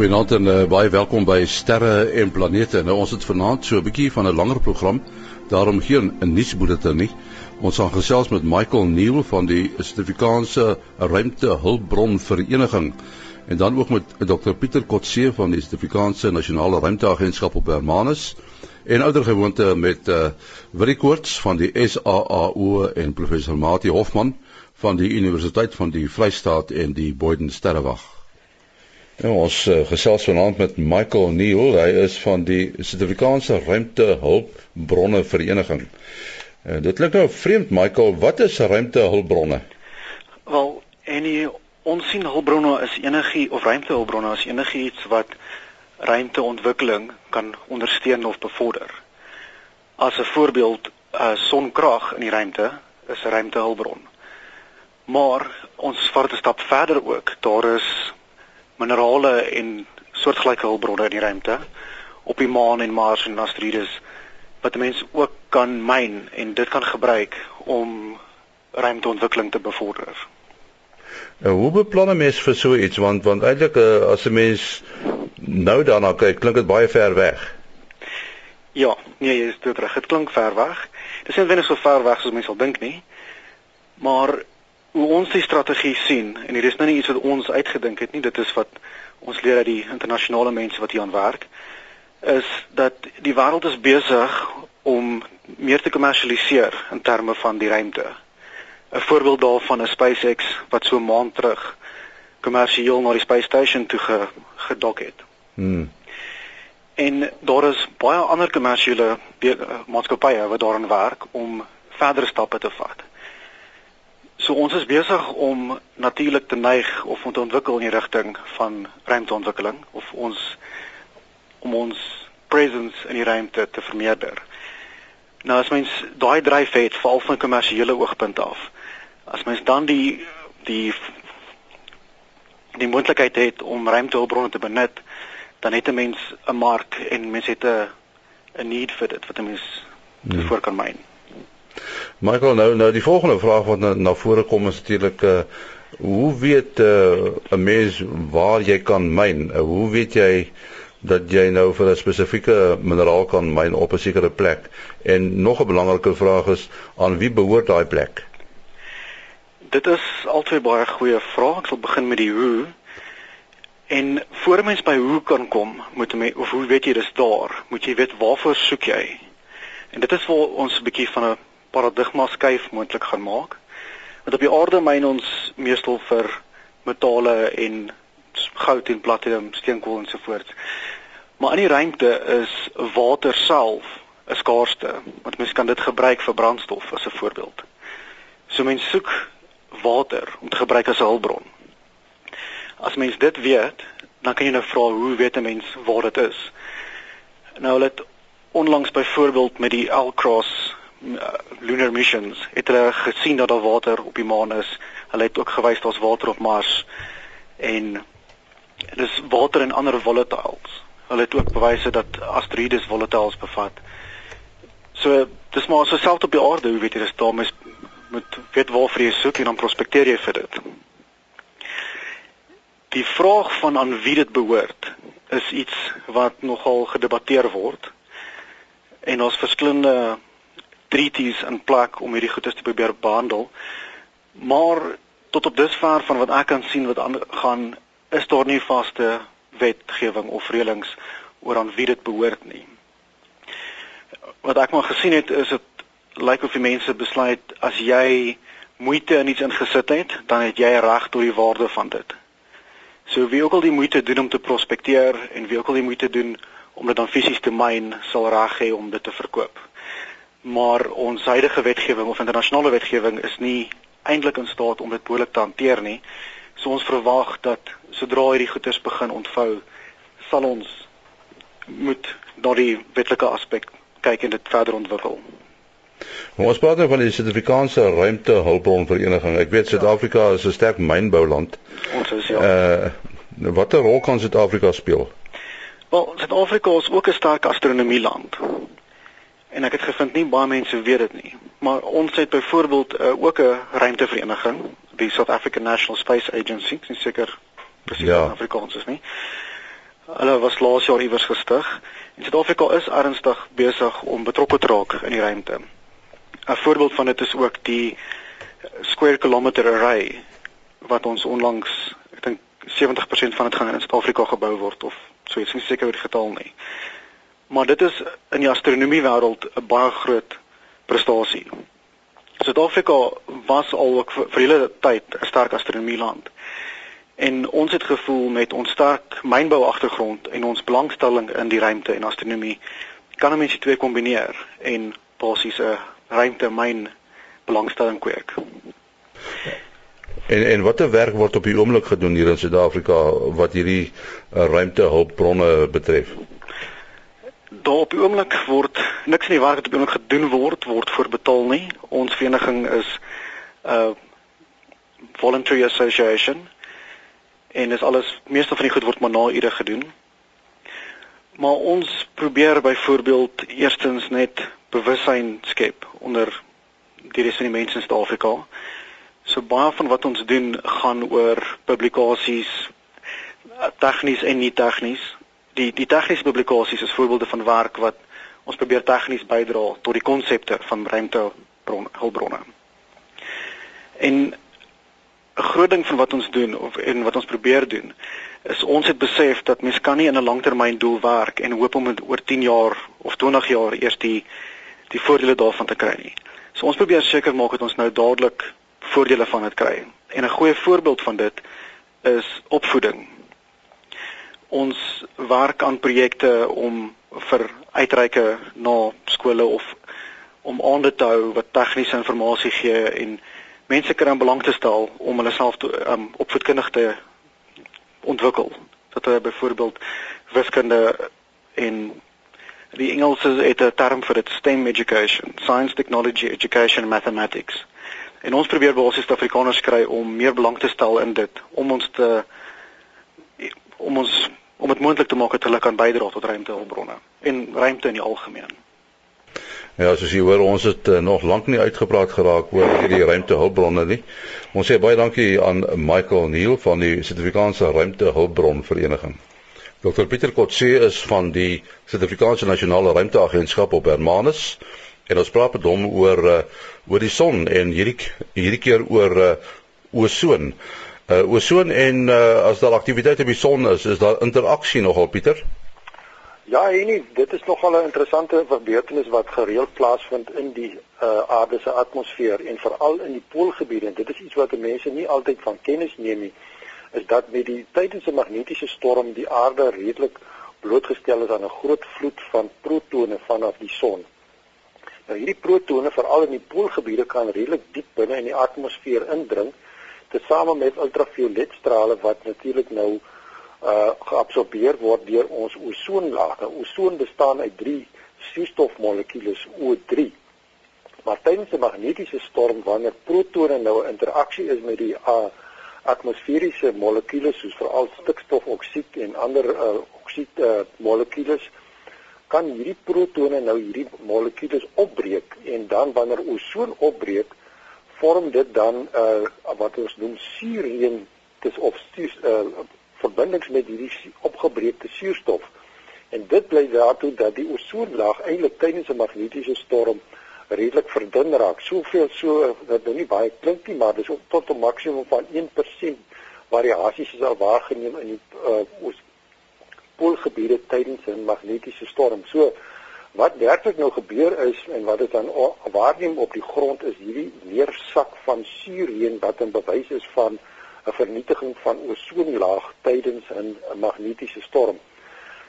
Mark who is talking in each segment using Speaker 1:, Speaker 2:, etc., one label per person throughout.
Speaker 1: Goeienaand en uh, baie welkom by Sterre en Planete. Nou ons het vanaand so 'n bietjie van 'n langer program. Daarom geen 'n nuusbulletin nie. Ons gaan gesels met Michael Neil van die Suid-Afrikaanse Ruimtehulpbron Vereniging en dan ook met Dr Pieter Kotse van die Suid-Afrikaanse Nasionale Ruimteagentskap op Hermanus en ouer gewoonte met uh, Willie Koorts van die SAAO en professor Mati Hofman van die Universiteit van die Vrystaat en die Boyden Sterrewag. Nou ons uh, gesels vanaand met Michael Neil, hy is van die Suid-Afrikaanse Ruimtehulpbronne Vereniging. Uh, dit klink nou vreemd Michael, wat is ruimtehulpbronne?
Speaker 2: Wel, enige ons sien hulpbronne is enigie of ruimtehulpbronne is enigiets wat ruimteontwikkeling kan ondersteun of bevorder. As 'n voorbeeld, uh, sonkrag in die ruimte is 'n ruimtehulpbron. Maar ons vat 'n stap verder ook. Daar is minerale en soortgelyke hulpbronne in die ruimte op die maan en Mars en asteroïdes wat mense ook kan myn en dit kan gebruik om ruimteontwikkeling te bevorder.
Speaker 1: Nou, hoe beplan 'n mens vir so iets want want eintlik uh, as 'n mens nou daarna kyk, klink dit baie ver weg.
Speaker 2: Ja, nee, jy is terug. Dit klink ver weg. Dit is nie wenig so ver weg soos mense sal dink nie. Maar hoe ons die strategie sien en hier is nou nie iets wat ons uitgedink het nie dit is wat ons leer uit die internasionale mense wat hier aan werk is dat die wêreld is besig om meer te kommersialiseer in terme van die ruimte. 'n voorbeeld daarvan is SpaceX wat so 'n maand terug kommersieel na die space station toe ge, gedok het. Hmm. en daar is baie ander kommersiële maatskappye wat daaraan werk om verdere stappe te vat So ons is besig om natuurlik te neig of om te ontwikkel in die rigting van ruimteontwikkeling of ons om ons presence in die ruimte te vermeerder. Nou as mens daai dryf het val van kommersiële oogpunt af. As mens dan die die die moontlikheid het om ruimtehulpbronne te benut, dan het 'n mens 'n mark en mens het 'n 'n need vir dit wat 'n mens hmm. voor kan myn.
Speaker 1: Michael nou nou die volgende vraag wat na, na vore kom is natuurlik uh, hoe weet eh, 'n uh, mens waar jy kan myn? Uh, hoe weet jy dat jy nou vir 'n spesifieke mineraal kan myn op 'n sekere plek? En nog 'n belangrike vraag is aan wie behoort daai plek?
Speaker 2: Dit is altyd baie goeie vrae. Ek sal begin met die hoe. En voor mens by hoe kan kom, moet jy of hoe weet jy dis daar? Moet jy weet waarvoor soek jy? En dit is vir ons 'n bietjie van 'n paradigma skuif moontlik gaan maak. Want op die aarde myn ons meestal vir metale en goud en platinum, steenkool en so voort. Maar in die ruimte is water self 'n skaarste, want mens kan dit gebruik vir brandstof as 'n voorbeeld. So mens soek water om te gebruik as 'n hulpbron. As mens dit weet, dan kan jy nou vra hoe weet 'n mens waar dit is? Nou hulle het onlangs byvoorbeeld met die L-Cross uh, lunar missions het hulle gesien dat daar water op die maan is. Hulle het ook gewys daar's water op Mars en dis water en ander volatiles. Hulle het ook bewyse dat asteroïdes volatiles bevat. So dis maar so selfs op die aarde, hoe weet jy dis daar mens moet weet waarvoor jy soek en dan prospekteer jy vir dit. Die vraag van aan wie dit behoort is iets wat nogal gedebatteer word. En ons verskillende treaties in plek om hierdie goedes te probeer behandel. Maar tot op dusver van wat ek kan sien wat aangaan is daar nie vaste wetgewing of reëlings oor aan wie dit behoort nie. Wat ek maar gesien het is dit lyk of die mense besluit as jy moeite in iets ingesit het, dan het jy reg tot die waarde van dit. So wie ook al die moeite doen om te prospekteer en wie ook al die moeite doen om dit dan fisies te myn, sal reg hê om dit te verkoop maar ons huidige wetgewing of internasionale wetgewing is nie eintlik in staat om dit behoorlik te hanteer nie. So ons verwag dat sodra hierdie goeders begin ontvou, sal ons moet na die wetlike aspek kyk en dit verder ontwikkel.
Speaker 1: Ons praat nou van die Suid-Afrikaanse Ruimtehulpbronvereniging. Ek weet Suid-Afrika is 'n sterk mynbouland.
Speaker 2: Ons is ja.
Speaker 1: Uh watter rol kan Suid-Afrika speel?
Speaker 2: Wel, Suid-Afrika is ook 'n sterk astronomieland. En ek het gevind nie baie mense weet dit nie. Maar ons het byvoorbeeld uh, ook 'n ruimtevereniging, die South African National Space Agency, sien seker presies ja. Afrikaans is nie. Hulle was laas jaar iewers gestig en Suid-Afrika is ernstig besig om betrokke te raak in die ruimte. 'n Voorbeeld van dit is ook die Square Kilometer Array wat ons onlangs, ek dink 70% van dit gaan in Suid-Afrika gebou word of so iets, nie seker oor die getal nie. Maar dit is in die astronomie wêreld 'n baie groot prestasie. Suid-Afrika was al ook vir, vir hele tyd 'n sterk astronomie land. En ons het gevoel met ons sterk mynbou agtergrond en ons belangstelling in die ruimte en astronomie kan 'n mens dit twee kombineer en basies 'n ruimte myn belangstelling kweek.
Speaker 1: En en watter werk word op die oomblik gedoen hier in Suid-Afrika wat hierdie uh, ruimtehulpbronne betref?
Speaker 2: Daar op die oomblik word niks in die werk wat op die oomblik gedoen word word voorbetaal nie. Ons vereniging is 'n uh, voluntary association en is alles meeste van die goed word maar na ure gedoen. Maar ons probeer byvoorbeeld eerstens net bewussyn skep onder die res van die mense in Suid-Afrika So baie van wat ons doen gaan oor publikasies tegnies en nie tegnies. Die die tegniese publikasies is voorbeelde van werk wat ons probeer tegnies bydra tot die konsepte van ruimtebronne hulpbronne. En 'n groot ding van wat ons doen of en wat ons probeer doen is ons het besef dat mens kan nie in 'n langtermyndoel werk en hoop om oor 10 jaar of 20 jaar eers die die voordele daarvan te kry nie. So ons probeer seker maak dat ons nou dadelik voordele van dit kry. En 'n goeie voorbeeld van dit is opvoeding. Ons werk aan projekte om vir uitreike na skole of om aande te hou wat tegniese inligting gee en mense kan belang te stel om hulle self um, opvoedkundig te ontwikkel. Dat hulle byvoorbeeld wiskunde en die Engelse het 'n term vir dit STEM education, science, technology, education mathematics. En ons probeer basies die Afrikaners kry om meer belang te stel in dit om ons te om ons om dit moontlik te maak dat hulle kan bydra tot ruimtehulpbronne en ruimte in die algemeen.
Speaker 1: Ja, soos jy hoor, ons het uh, nog lank nie uitgepraat geraak oor hierdie ruimtehulpbronne nie. Ons sê baie dankie aan Michael Neil van die Suid-Afrikaanse Ruimtehulpbron Vereniging. Dr Pieter Kotse is van die Suid-Afrikaanse Nasionale Ruimteagentskap op Hermanus en ons praat met hom oor uh, oor die son en hierdie hierdie keer oor uh, ozon. Uh, ozon en uh, as daar aktiwiteit op die son is, is daar interaksie nogal Pieter?
Speaker 3: Ja, nee, dit is nogal 'n interessante verbeurtenis wat gereeld plaasvind in die uh, aarde se atmosfeer en veral in die poolgebiede. En dit is iets wat mense nie altyd van kennis neem nie, is dat met die tydens 'n magnetiese storm die aarde redelik blootgestel is aan 'n groot vloed van protone vanaf die son. Nou hierdie protone veral in die poolgebiede kan redelik diep binne in die atmosfeer indring tesame met ultravioletstrale wat natuurlik nou uh geabsorbeer word deur ons ozonlaag. Ozon bestaan uit 3 suurstofmolekules O3. Maar tydens 'n magnetiese storm wanneer protone nou 'n interaksie is met die uh, atmosferiese molekules soos veral stikstofoksied en ander uh, oksied uh, molekules kan hierdie protone nou hierdie molekules opbreek en dan wanneer ozon opbreek vorm dit dan uh wat ons noem suurheen dis of stuur uh verbindings met hierdie opgebreekte suurstof en dit lei daartoe dat die ozonlaag eintlik tydens 'n magnetiese storm redelik verdun raak soveel so dat nou nie baie klink nie maar dis tot 'n maksimum van 1% variasies is al waargeneem in die uh, poolgebiede tydens 'n magnetiese storm. So wat werklik nou gebeur is en wat dit dan waarneem op die grond is hierdie neersak van suurheen wat 'n bewys is van 'n vernietiging van ozonlaag tydens 'n magnetiese storm.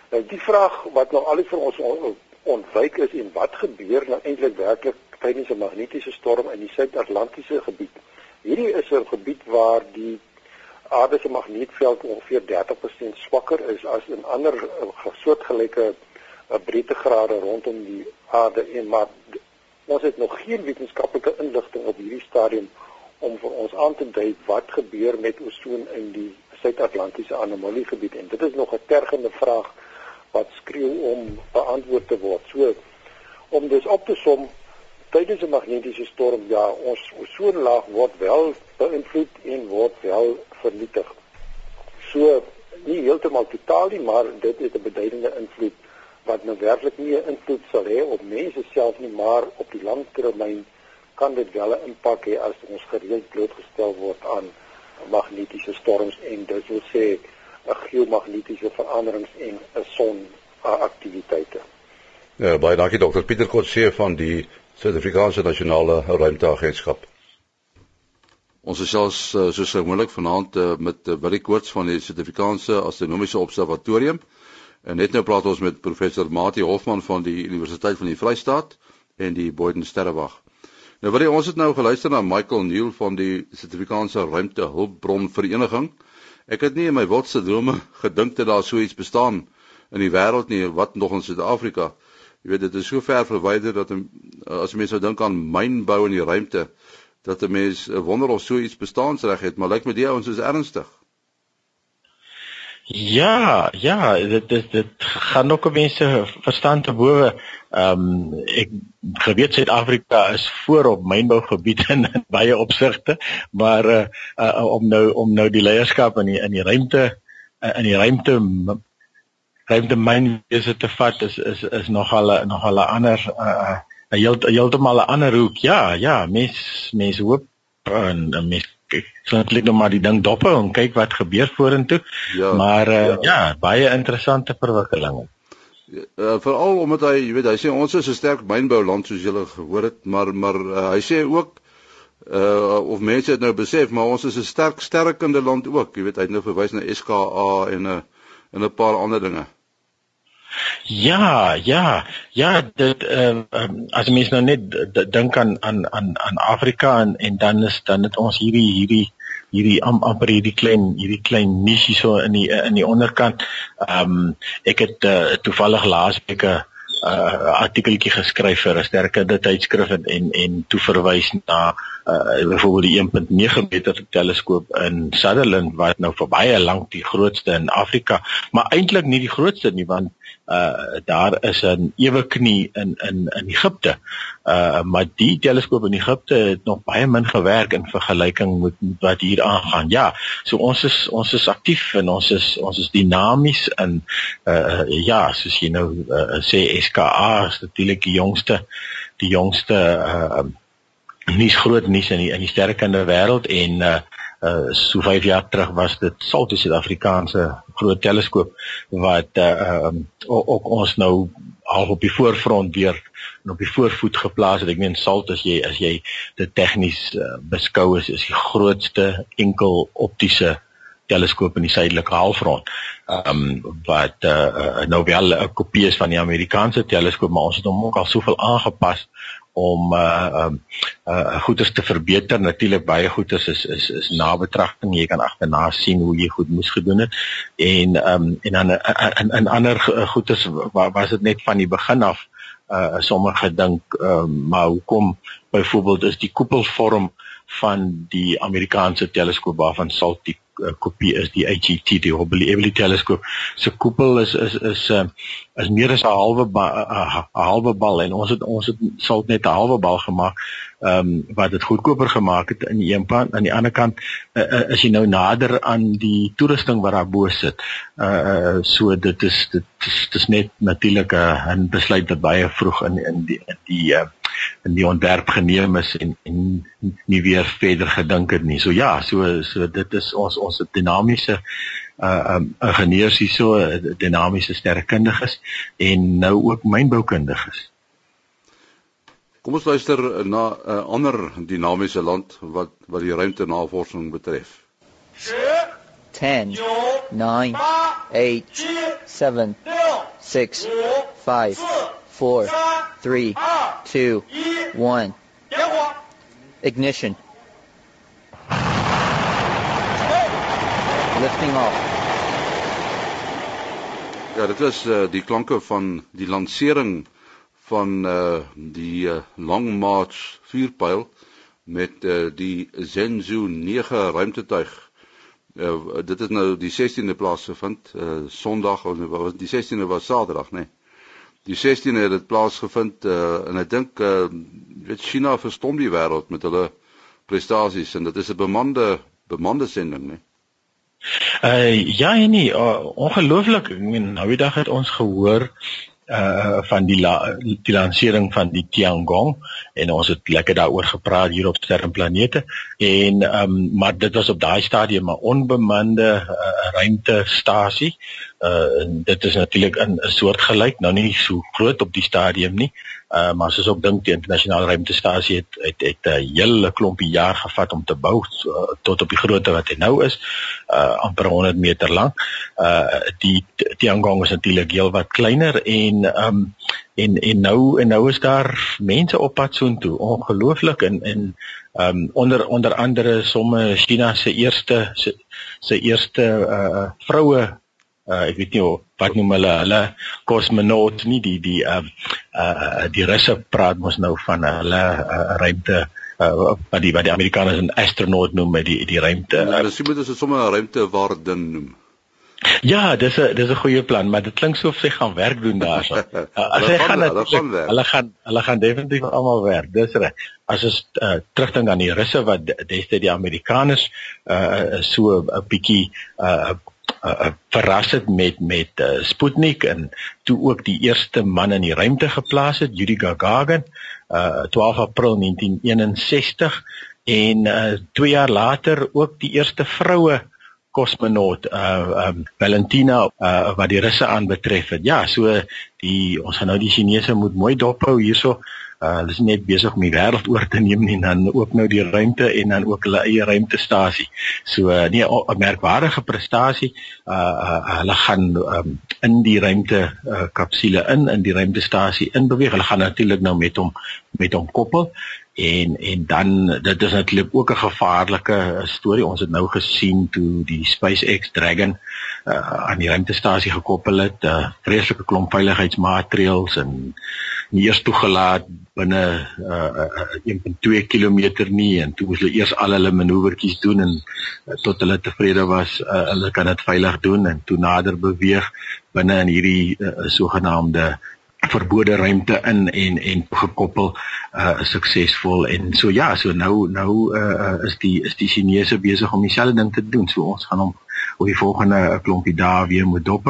Speaker 3: Nou die vraag wat nou al vir ons ontwyk is en wat gebeur nou eintlik werklik tydens 'n magnetiese storm in die Suid-Atlantiese gebied? Hierdie is 'n gebied waar die aarde se magnetveld ongeveer 30% swakker is as in ander uh, soortgelyke breedtegrade rondom die aarde en maar ons het nog geen wetenskaplike inligting op hierdie stadium om vir ons aan te dui wat gebeur met ozon in die Suid-Atlantiese anomaliegebied en dit is nog 'n tergende vraag wat skreeu om beantwoord te word. So om dus op te som tydens 'n magnetiese storm ja, ons ozonlaag word wel beïnvloed en word wel vernietig. So nie heeltemal totaal nie, maar dit het 'n beduidende invloed wat nou werklik nie 'n invloed sal hê op mense self nie, maar op die langtermyn kan dit wel 'n impak hê as ons gereeld blootgestel word aan magnetiese storms en dit wil sê 'n geomagnetiese veranderings en 'n son aktiwiteite.
Speaker 1: Ja, baie dankie dokter Pieter Kotse van die Suid-Afrikaanse Nasionale Ruimteagentskap. Ons is selfs uh, soos gewoonlik vanaand uh, met uh, Willie Koorts van die Suid-Afrikaanse Astronomiese Observatorium. En net nou praat ons met professor Mati Hofman van die Universiteit van die Vrystaat en die Boyden Sterrewag. Nou Willie, ons het nou geluister na Michael Neil van die Suid-Afrikaanse Ruimtehulpbron Vereniging. Ek het nie in my wildste drome gedink dat daar so iets bestaan in die wêreld nie, wat nog in Suid-Afrika. Jy weet dit is so ver verwyder dat as mense nou dink aan mynbou in die ruimte, dat 'n mens wonder of so iets bestaansreg het, maar lyk met die ouens is ernstig.
Speaker 4: Ja, ja, dit dit dit gaan ook op mense verstand te bowe. Ehm um, ek geweet Suid-Afrika is voorop mynbougebied in, in baie opsigte, maar uh, uh om nou om nou die leierskap in die in die ruimte uh, in die ruimte ruimte mynwese te vat is is is nogal nogal 'n ander uh heeltemal 'n ander hoek. Ja, ja, mens mens hoop en mens kyk net nou maar die ding dop en kyk wat gebeur vorentoe. Ja, maar uh, ja. ja, baie interessante verwikkelinge.
Speaker 1: Uh, veral omdat hy, jy weet, hy sê ons is 'n sterk mynbouland soos julle gehoor het, maar maar uh, hy sê ook uh of mense dit nou besef, maar ons is 'n sterk sterkende land ook. Jy weet, hy het nou verwys na SKA en 'n uh, en 'n paar ander dinge.
Speaker 4: Ja, ja, ja, dit uh, as mens nou net dink aan aan aan aan Afrika en en dan is dan het ons hierdie hierdie hierdie am, amper hierdie klein hierdie klein nisie so in die in die onderkant. Ehm um, ek het uh, toevallig laasweek 'n uh, artikeltjie geskryf vir 'n sterker dit tydskrif en en, en toe verwys na uh byvoorbeeld die 1.9 meter teleskoop in Sutherland wat nou vir baie lank die grootste in Afrika, maar eintlik nie die grootste nie want uh daar is 'n ewe knie in in in Egipte. Uh maar die teleskoop in Egipte het nog baie min gewerk in vergelyking met wat hier aangaan. Ja, so ons is ons is aktief en ons is ons is dinamies in uh ja, soos jy nou uh, sê SKA is natuurlik die jongste die jongste uh nuus groot nuus in die in die sterkende wêreld en uh uh so 5 jaar terug was dit Salto Suid-Afrikaanse groot teleskoop wat uh um ook ons nou al op die voorfront weer en op die voorvoet geplaas het. Ek meen Salto as jy as jy dit tegnies uh, beskou is is die grootste enkel optiese teleskoop in die suidelike halfrond. Um wat uh nou wel 'n kopie is van die Amerikaanse teleskoop, maar ons het hom ook al soveel aangepas om uh um uh goeders te verbeter. Natuurlik baie goeders is is is nabetragting. Jy kan agterna sien hoe jy goed moes gedoen het. En um en dan in in ander goeders was dit net van die begin af uh sommige dink um maar hoekom byvoorbeeld is die koepelvorm van die Amerikaanse teleskoop waarvan Salt die uh, kopie is die HET die Hubble Early Telescope se koepel is is is uh, is meer as 'n halwe 'n halwe bal en ons het ons het sal net 'n halwe bal gemaak ehm um, wat dit goedkoper gemaak het in een kant aan die ander kant uh, is jy nou nader aan die toerusting wat daar bo sit. Uh, uh so dit is dit is, dit is net natuurlik 'n besluit wat baie vroeg in in die in die uh, in die ontwerp geneem is en en nie weer verder gedink het nie. So ja, so so dit is ons ons dinamiese uh um, ingenieurs hierso, dinamiese sterrekundiges en nou ook mynboukundiges.
Speaker 1: Kom ons luister na 'n uh, ander dinamiese land wat wat die ruimtenavorsing betref.
Speaker 5: 10 9 8 7 6 5 4 3 2 1 Ignition Lifting off
Speaker 1: Ja, dit is uh, die klanke van die lansering van uh die uh, Long March vuurpyl met uh, die Zenzu 9 ruimtetuig. Uh, dit het nou die 16de plaasgevind, uh Sondag of was die 16de was Saterdag, nê. Nee. Die 16de het dit plaasgevind uh en ek dink uh weet China verstom die wêreld met hulle prestasies en dit is 'n bemande bemande sending. Nee.
Speaker 4: Uh ja nee, uh, ongelooflik. Ek meen nou die dag het ons gehoor uh van die la, die lansering van die Tiangong en ons het lekker daaroor gepraat hier op Sterrenplanete en um maar dit was op daai stadium 'n onbemande uh, ruimtestasie uh dit is natuurlik 'n soort gelyk nou nie so groot op die stadium nie uh maar soos ook dink die internasionale ruimtestasie het het het 'n hele klompie jaar gevat om te bou so, tot op die grootte wat hy nou is uh amper 100 meter lank uh die Tiangong is natuurlik heelwat kleiner en um en en nou en nou is daar mense op pad soontoe ongelooflik en en um onder onder andere somme China se eerste se, se eerste uh vroue uh, ek weet nie wat noem hulle hulle kosmonaut nie die die uh uh die russe praat mos nou van hulle uh, ruimte uh, wat die wat die Amerikaners 'n astronaut noem met die die ruimte.
Speaker 1: Ja, hulle sê moet dit sommer 'n ruimte waar ding noem.
Speaker 4: Ja, dis 'n dis 'n goeie plan, maar dit klink so of sy gaan werk doen daarso. As hy gaan hulle gaan hulle gaan hulle gaan definitief almal werk. Dis reg. As ons uh, terugdink aan die russe wat destyds die Amerikaners uh so 'n bietjie uh uh, verras het met met uh, Sputnik en toe ook die eerste man in die ruimte geplaas het, Yuri Gagarin, uh 12 April 1961 en uh 2 jaar later ook die eerste vroue kosmonaut uh um Valentina uh wat die russe aanbetref het. Ja, so die ons gaan nou die Chinese moet mooi dophou hierso Uh, hulle is net besig om die wêreld oor te neem en dan ook nou die ruimte en dan ook hulle eie ruimtestasie. So uh, nee 'n merkwaardige prestasie. Uh, uh hulle gaan um, in die ruimte uh, kapsule in in die ruimtestasie inbeweeg. Hulle gaan natuurlik nou met hom met hom koppel en en dan dit is natuurlik ook 'n gevaarlike storie. Ons het nou gesien toe die SpaceX Dragon uh, aan die ruimtestasie gekoppel het, uh, vreeslike klomp veiligheidsmaatreëls en nie eers toegelaat binne uh, uh, 1.2 km nie en toe moes hulle eers al hulle manoeuvreetjies doen en uh, tot hulle tevrede was uh, hulle kan dit veilig doen en toe nader beweeg binne in hierdie uh, sogenaamde verbode ruimte in en en gekoppel uh suksesvol en so ja so nou nou uh is die is die Chinese besig om dieselfde ding te doen so ons gaan hom oor die volgende klompie dae weer moet dop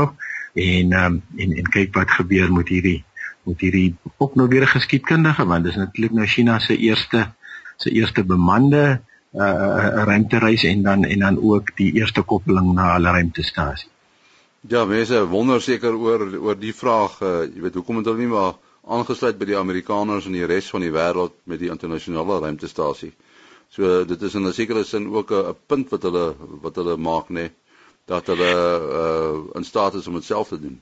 Speaker 4: en um, en en kyk wat gebeur met hierdie met hierdie ook nou weer geskiedkundige want dis natuurlik nou China se eerste se eerste bemande uh, uh ruimtereis en dan en dan ook die eerste koppeling na hulle ruimtestasie.
Speaker 1: Ja, mense wonder seker oor oor die vraag, uh, jy weet hoekom het hulle nie maar aangesluit by die Amerikaners en die res van die wêreld met die internasionale ruimtestasie. So dit is in 'n sekere sin ook 'n punt wat hulle wat hulle maak nê dat hulle uh in staat is om dit self te doen.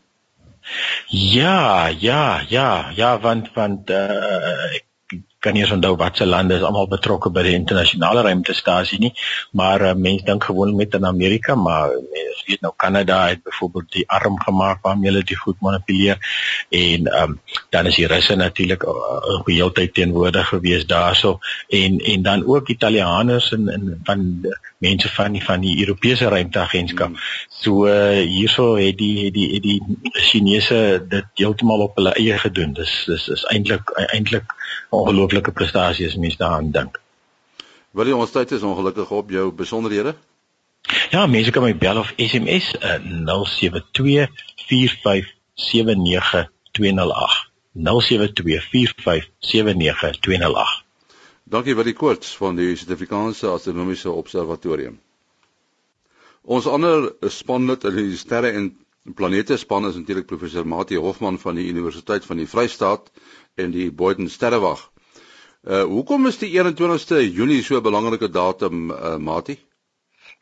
Speaker 4: Ja, ja, ja, ja, want want uh, ek kan nie onthou watse lande is almal betrokke by die internasionale ruimtestasie nie, maar uh, mense dink gewoon met in Amerika, maar mense weet nou Kanada het byvoorbeeld die arm gemaak waarmee hulle dit goed manipuleer en um, dan is die Russe natuurlik uh, uh, heeltyd teenwoordig gewees daarso en en dan ook Italianers en en van mense van die van die Europese ruimteagentskap. So uh, hierso het die het die het die Chinese dit heeltemal op hulle eie gedoen. Dis dis is eintlik eintlik ongelooflike prestasie as mens daaraan dink.
Speaker 1: Wil jy ons tyd is ongelukkig op jou besonderhede?
Speaker 4: Ja, mense kan my bel of SMS uh, 072 4579208. 0724579208.
Speaker 1: Dankie vir die koorts van die Suid-Afrikaanse Astronomiese Observatorium. Ons ander spanlid in die sterre en planete span is natuurlik professor Mati Hofman van die Universiteit van die Vrystaat en die Boyden Sterrewag. Uh hoekom is die 21ste Junie so 'n belangrike datum uh Mati?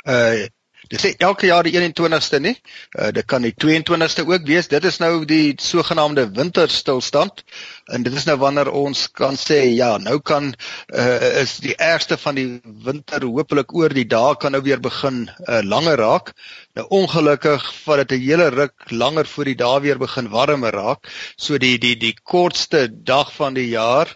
Speaker 6: Uh dit sê elke jaar die 21ste nie. Uh dit kan die 22ste ook wees. Dit is nou die sogenaamde winterstilstand en dit is nou wanneer ons kan sê ja, nou kan uh is die ergste van die winter hopelik oor die dae kan nou weer begin uh langer raak. Nou ongelukkig vat dit 'n hele ruk langer voor die dae weer begin warmer raak. So die die die kortste dag van die jaar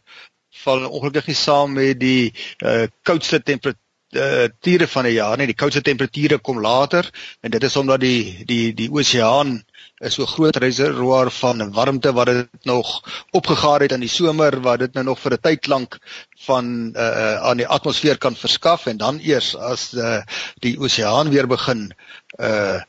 Speaker 6: val ongelukkig nie saam met die uh koudste temperatuur temperature van die jaar nie. Die koudste temperature kom later en dit is omdat die die die oseaan is so groot reservoir van warmte wat dit nog opgegaar het in die somer wat dit nou nog vir 'n tyd lank van uh aan die atmosfeer kan verskaf en dan eers as uh, die oseaan weer begin uh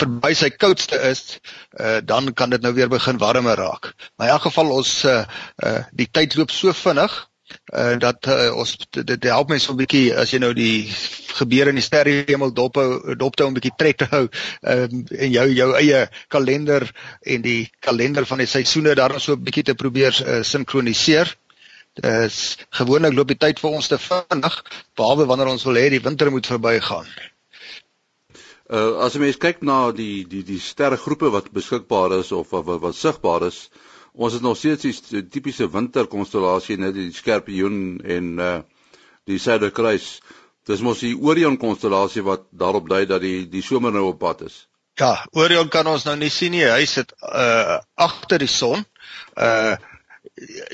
Speaker 6: verby sy koudste is, uh, dan kan dit nou weer begin warmer raak. Maar in elk geval ons uh, uh, die tyd loop so vinnig uh, dat uh, ons dit, help mense 'n bietjie as jy nou die gebeure in die sterrehemel dop hou dop hou 'n bietjie trek te hou um, en jou jou eie kalender en die kalender van die seisoene daarin so 'n bietjie te probeer uh, sinkroniseer. Dis gewoonlik loop die tyd vir ons te vinnig behalwe wanneer ons wil hê die winter moet verbygaan.
Speaker 1: Uh as jy mens kyk na die die die sterregroepe wat beskikbaar is of wat wat, wat sigbaar is, ons het nog steeds die tipiese winterkonstellasie net die Skorpioen en uh die Suiderkruis. Dis mos die Orion konstellasie wat daarop dui dat die die somer nou op pad is.
Speaker 6: Ja, Orion kan ons nou nie sien nie. Hy sit uh agter die son. Uh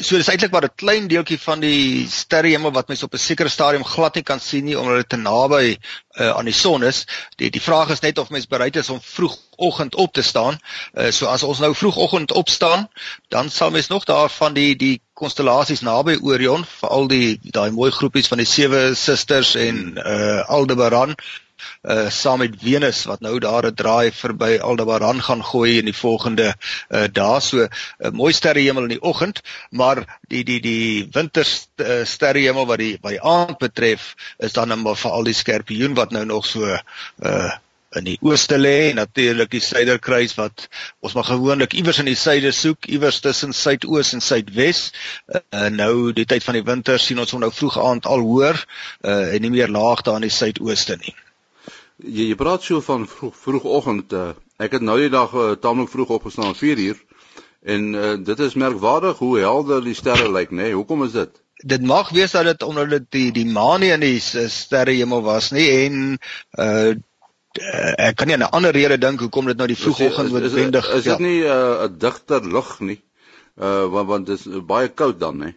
Speaker 6: so dis eintlik maar 'n klein deeltjie van die sterrehemel wat mens op 'n sekere stadium glad nie kan sien nie omdat dit te naby uh, aan die son is. Die die vraag is net of mens bereid is om vroegoggend op te staan. Uh, so as ons nou vroegoggend opstaan, dan sal mens nog daarvan die die konstellasies naby Orion, veral die daai mooi groepies van die sewe susters en uh Aldebaran uh saam met Venus wat nou daar 'n draai verby Aldebaran gaan gooi in die volgende uh dae. So 'n uh, mooi sterrehemel in die oggend maar die die die winter uh, sterrehemel wat die by die aand betref is dan net maar vir al die skorpioen wat nou nog so uh in die ooste lê en natuurlik die suiderkruis wat ons maar gewoonlik iewers in die suide soek iewers tussen suidoos en suidwes. Uh, nou die tyd van die winter sien ons hom nou vroeg aand al hoor uh, en nie meer laag daar in die suidooste nie
Speaker 1: jy, jy praat so van vroeg vroegoggend uh, ek het nou die dag uh, tamelik vroeg opgestaan 4 uur en uh, dit is merkwaardig hoe helder die sterre lyk nê nee? hoekom is dit
Speaker 6: dit mag wees dat dit omdat dit die die maan nie in die sterrehemel was nie en uh ek kan nie 'n ander rede dink hoekom dit nou die vroegoggend noodwendig
Speaker 1: is. Is dit ja. nie 'n uh, digter lug nie? Uh want want dit is baie koud dan, hè?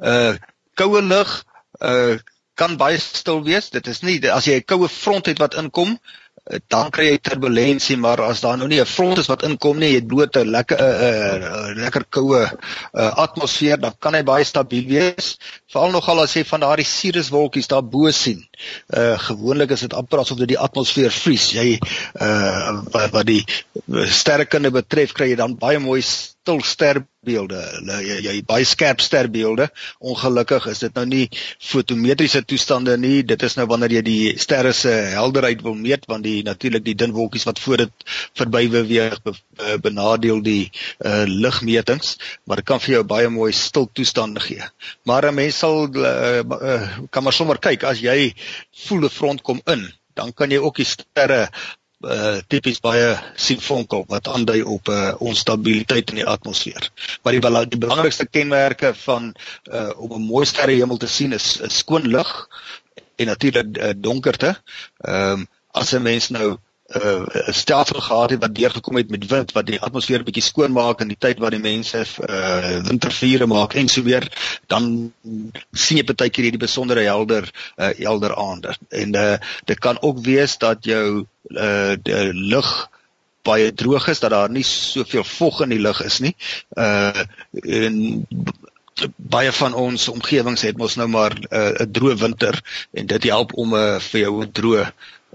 Speaker 6: Uh koue lug uh kan baie stil wees. Dit is nie as jy 'n koue front het wat inkom, eh, dan kry jy turbulensie, maar as daar nou nie 'n front is wat inkom nie, jy het bloot 'n lekker 'n uh, uh, lekker koue uh, atmosfeer, dan kan hy baie stabiel wees. Veral nogal as jy van daardie cirruswolkies daar bo sien. Uh gewoonlik is dit amper asof dit die atmosfeer vries. Jy uh wat, wat die sterrekunde betref, kry jy dan baie mooi stil sterbeelde. Jy jy baie skerp sterbeelde. Ongelukkig is dit nou nie fotometriese toestande nie. Dit is nou wanneer jy die sterre se helderheid wil meet want die natuurlik die dun wolkies wat voor dit verby beweeg benadeel die uh, ligmetings, maar dit kan vir jou baie mooi stil toestande gee. Maar 'n mens sal uh, uh, kan maar sommer kyk as jy voel 'n front kom in, dan kan jy ook die sterre uh tipies baie sien vonkel wat aandui op uh onstabiliteit in die atmosfeer. Maar die, bela die belangrikste kenmerke van uh om 'n mooi sterrehemel te sien is, is skoon lig en natuurlik uh, donkerte. Ehm um, as 'n mens nou 'n uh, stelsel gehad het wat deurgekom het met wind wat die atmosfeer bietjie skoon maak in die tyd wat die mense uh wintervure maak en so weer dan sien jy baie keer hierdie besondere helder uh helder aande. En uh dit kan ook wees dat jou uh die lug baie droog is dat daar nie soveel vog in die lug is nie. Uh en baie van ons omgewings het mos nou maar 'n uh, droë winter en dit help om 'n uh, vir jou 'n droë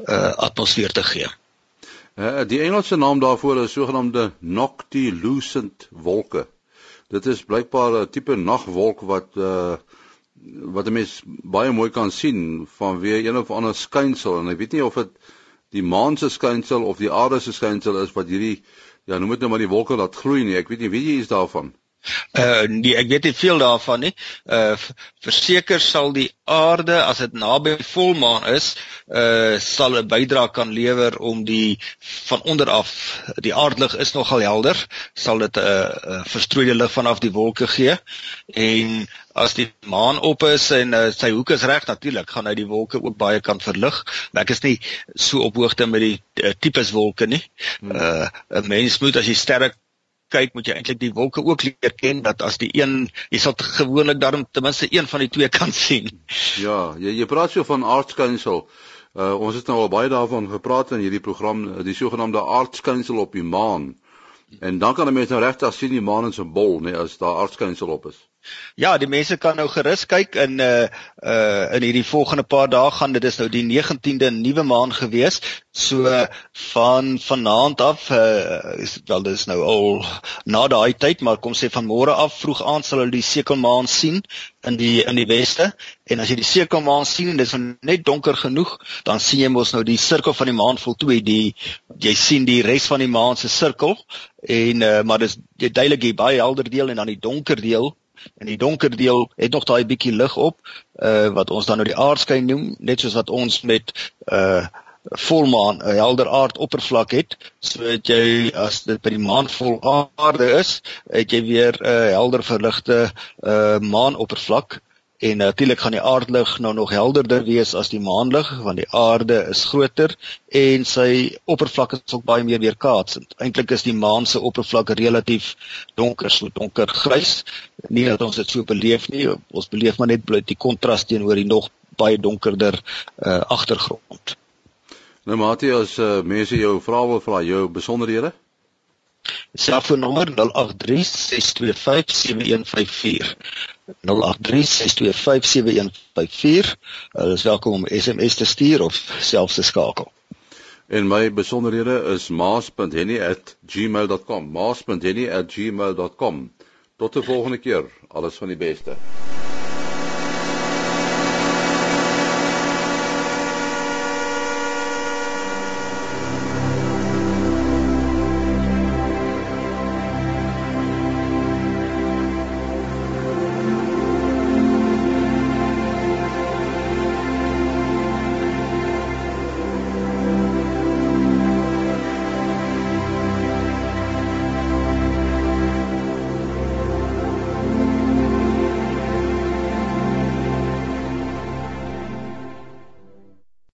Speaker 6: uh atmosfeer te gee.
Speaker 1: Uh die Engelse naam daarvoor is sogenaamde noctilucent wolke. Dit is blykbaar 'n tipe nagwolk wat uh wat 'n mens baie mooi kan sien vanweë een of ander skynsel en ek weet nie of dit die maan se skynsel of die aarde se skynsel is wat hierdie ja, noem dit nou maar die wolke laat gloei nie. Ek weet nie wie jy is daarvan.
Speaker 6: Uh nee, ek weet nie veel daarvan nie. Uh verseker sal die aarde as dit naby volmaan is, uh sal 'n bydrae kan lewer om die van onder af die aardlig is nogal helder, sal dit 'n uh, uh, verstrooide lig vanaf die wolke gee en as die maan op is en uh, sy hoek is reg natuurlik gaan hy die wolke ook baie kan verlig. Ek is nie so op hoogte met die uh, tipes wolke nie. Uh 'n mens moet as jy sterk kyk, moet jy eintlik die wolke ook leer ken dat as die een jy sal gewoonlik daarom ten minste een van die twee kan sien.
Speaker 1: Ja, jy jy praat so van aardskynsel. Uh ons het nou al baie daarvan gepraat in hierdie program, die sogenaamde aardskynsel op die maan. En dan kan 'n mens nou regtig sien die maan in sy bol, nee, as daar aardskynsel op is.
Speaker 6: Ja, die mense kan nou gerus kyk in uh uh in hierdie volgende paar dae gaan dit is nou die 19de nuwe maan gewees. So van vanaand af uh is wel dis nou al na daai tyd, maar kom sê van môre af vroeg aand sal hulle die sekelmaan sien in die in die weste. En as jy die sekelmaan sien en dit is net donker genoeg, dan sien jy mos nou die sirkel van die maan voltooi. Die jy sien die res van die maan se sirkel en uh maar dis jy duidelik hier baie helder deel en dan die donker deel en die donker deel het nog daai bietjie lig op uh wat ons dan nou die aardskyn noem net soos wat ons met uh volmaan 'n helder aardoppervlak het sodat jy as dit by die maan vol aarde is het jy weer 'n helder verligte uh maanoppervlak en natuurlik gaan die aardlig nou nog helderder wees as die maanlig want die aarde is groter en sy oppervlak is ook baie meer weerkaatsend. Eintlik is die maan se oppervlak relatief donker, so donker grys. Nie dat ons dit so beleef nie, ons beleef maar net bloot die kontras teenoor die nog baie donkerder uh, agtergrond.
Speaker 1: Nou Matthias, uh, mense jou vra wil vra jou besonderhede?
Speaker 6: Selfoonnommer 0836257154. 0836257154. Hulle is welkom om SMS te stuur of selfs te skakel.
Speaker 1: En my besonderhede is maas.henny@gmail.com. maas.henny@gmail.com. Tot 'n volgende keer. Alles van die beste.